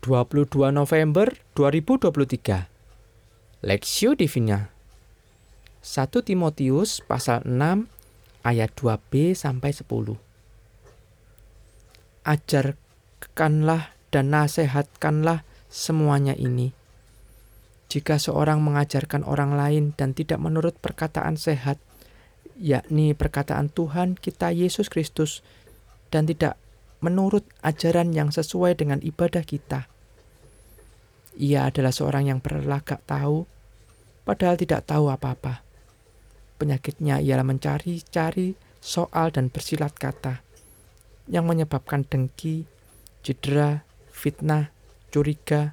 22 November 2023 Lexio Divina. 1 Timotius pasal 6 ayat 2b sampai 10 Ajarkanlah dan nasihatkanlah semuanya ini. Jika seorang mengajarkan orang lain dan tidak menurut perkataan sehat, yakni perkataan Tuhan kita Yesus Kristus, dan tidak menurut ajaran yang sesuai dengan ibadah kita. Ia adalah seorang yang berlagak tahu, padahal tidak tahu apa-apa. Penyakitnya ialah mencari-cari soal dan bersilat kata, yang menyebabkan dengki, cedera, fitnah, curiga,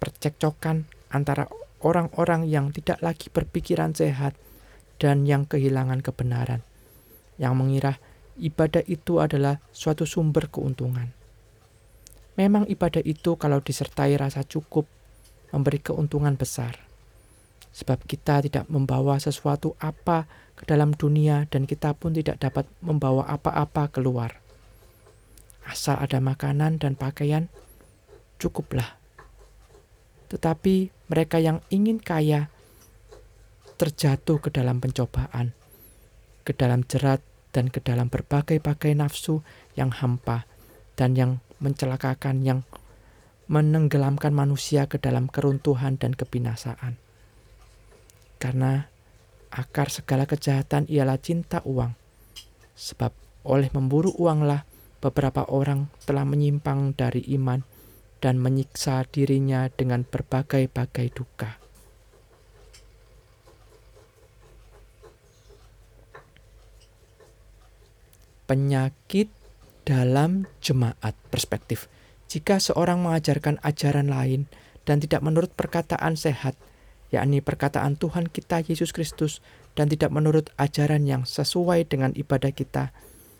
percekcokan antara orang-orang yang tidak lagi berpikiran sehat dan yang kehilangan kebenaran, yang mengira ibadah itu adalah suatu sumber keuntungan. Memang ibadah itu kalau disertai rasa cukup memberi keuntungan besar. Sebab kita tidak membawa sesuatu apa ke dalam dunia dan kita pun tidak dapat membawa apa-apa keluar. Asal ada makanan dan pakaian, cukuplah. Tetapi mereka yang ingin kaya terjatuh ke dalam pencobaan, ke dalam jerat dan ke dalam berbagai-bagai nafsu yang hampa dan yang mencelakakan yang menenggelamkan manusia ke dalam keruntuhan dan kebinasaan. Karena akar segala kejahatan ialah cinta uang. Sebab oleh memburu uanglah beberapa orang telah menyimpang dari iman dan menyiksa dirinya dengan berbagai-bagai duka. Penyakit dalam jemaat perspektif. Jika seorang mengajarkan ajaran lain dan tidak menurut perkataan sehat, yakni perkataan Tuhan kita Yesus Kristus, dan tidak menurut ajaran yang sesuai dengan ibadah kita,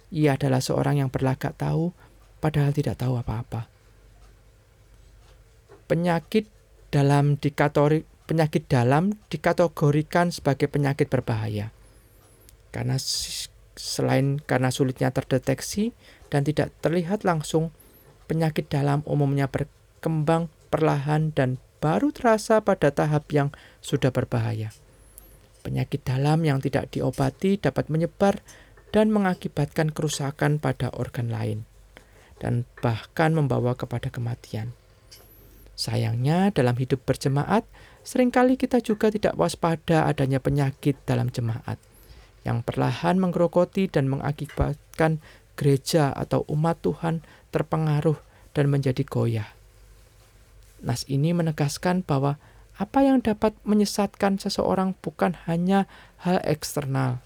ia adalah seorang yang berlagak tahu, padahal tidak tahu apa-apa. Penyakit dalam dikatori, penyakit dalam dikategorikan sebagai penyakit berbahaya. Karena Selain karena sulitnya terdeteksi dan tidak terlihat langsung, penyakit dalam umumnya berkembang perlahan dan baru terasa pada tahap yang sudah berbahaya. Penyakit dalam yang tidak diobati dapat menyebar dan mengakibatkan kerusakan pada organ lain, dan bahkan membawa kepada kematian. Sayangnya, dalam hidup berjemaat, sering kali kita juga tidak waspada adanya penyakit dalam jemaat yang perlahan menggerogoti dan mengakibatkan gereja atau umat Tuhan terpengaruh dan menjadi goyah. Nas ini menegaskan bahwa apa yang dapat menyesatkan seseorang bukan hanya hal eksternal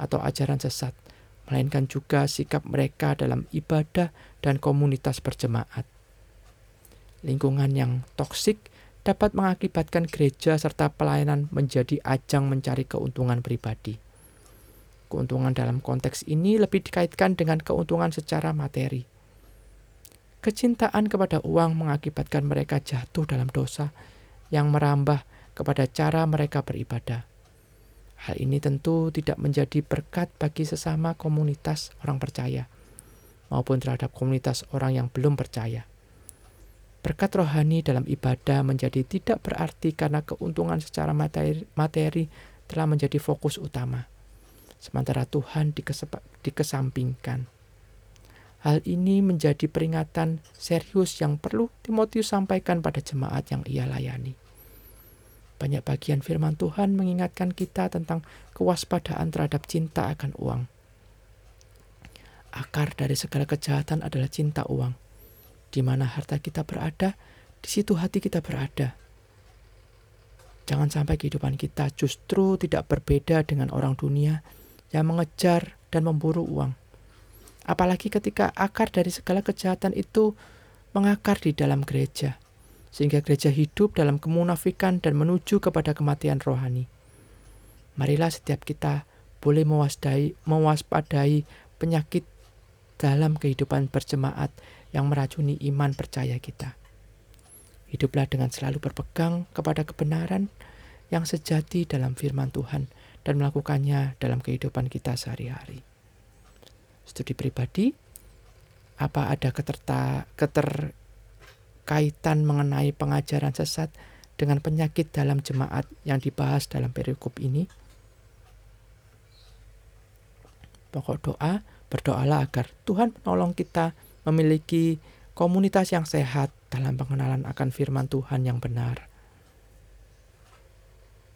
atau ajaran sesat, melainkan juga sikap mereka dalam ibadah dan komunitas berjemaat. Lingkungan yang toksik dapat mengakibatkan gereja serta pelayanan menjadi ajang mencari keuntungan pribadi. Keuntungan dalam konteks ini lebih dikaitkan dengan keuntungan secara materi. Kecintaan kepada uang mengakibatkan mereka jatuh dalam dosa yang merambah kepada cara mereka beribadah. Hal ini tentu tidak menjadi berkat bagi sesama komunitas orang percaya maupun terhadap komunitas orang yang belum percaya. Berkat rohani dalam ibadah menjadi tidak berarti karena keuntungan secara materi, materi telah menjadi fokus utama sementara Tuhan dikesampingkan. Hal ini menjadi peringatan serius yang perlu Timotius sampaikan pada jemaat yang ia layani. Banyak bagian firman Tuhan mengingatkan kita tentang kewaspadaan terhadap cinta akan uang. Akar dari segala kejahatan adalah cinta uang. Di mana harta kita berada, di situ hati kita berada. Jangan sampai kehidupan kita justru tidak berbeda dengan orang dunia yang mengejar dan memburu uang. Apalagi ketika akar dari segala kejahatan itu mengakar di dalam gereja, sehingga gereja hidup dalam kemunafikan dan menuju kepada kematian rohani. Marilah setiap kita boleh mewaspadai, mewaspadai penyakit dalam kehidupan berjemaat yang meracuni iman percaya kita. Hiduplah dengan selalu berpegang kepada kebenaran yang sejati dalam firman Tuhan dan melakukannya dalam kehidupan kita sehari-hari. Studi pribadi, apa ada keterta, keter, kaitan mengenai pengajaran sesat dengan penyakit dalam jemaat yang dibahas dalam perikop ini? Pokok doa, berdoalah agar Tuhan menolong kita memiliki komunitas yang sehat dalam pengenalan akan firman Tuhan yang benar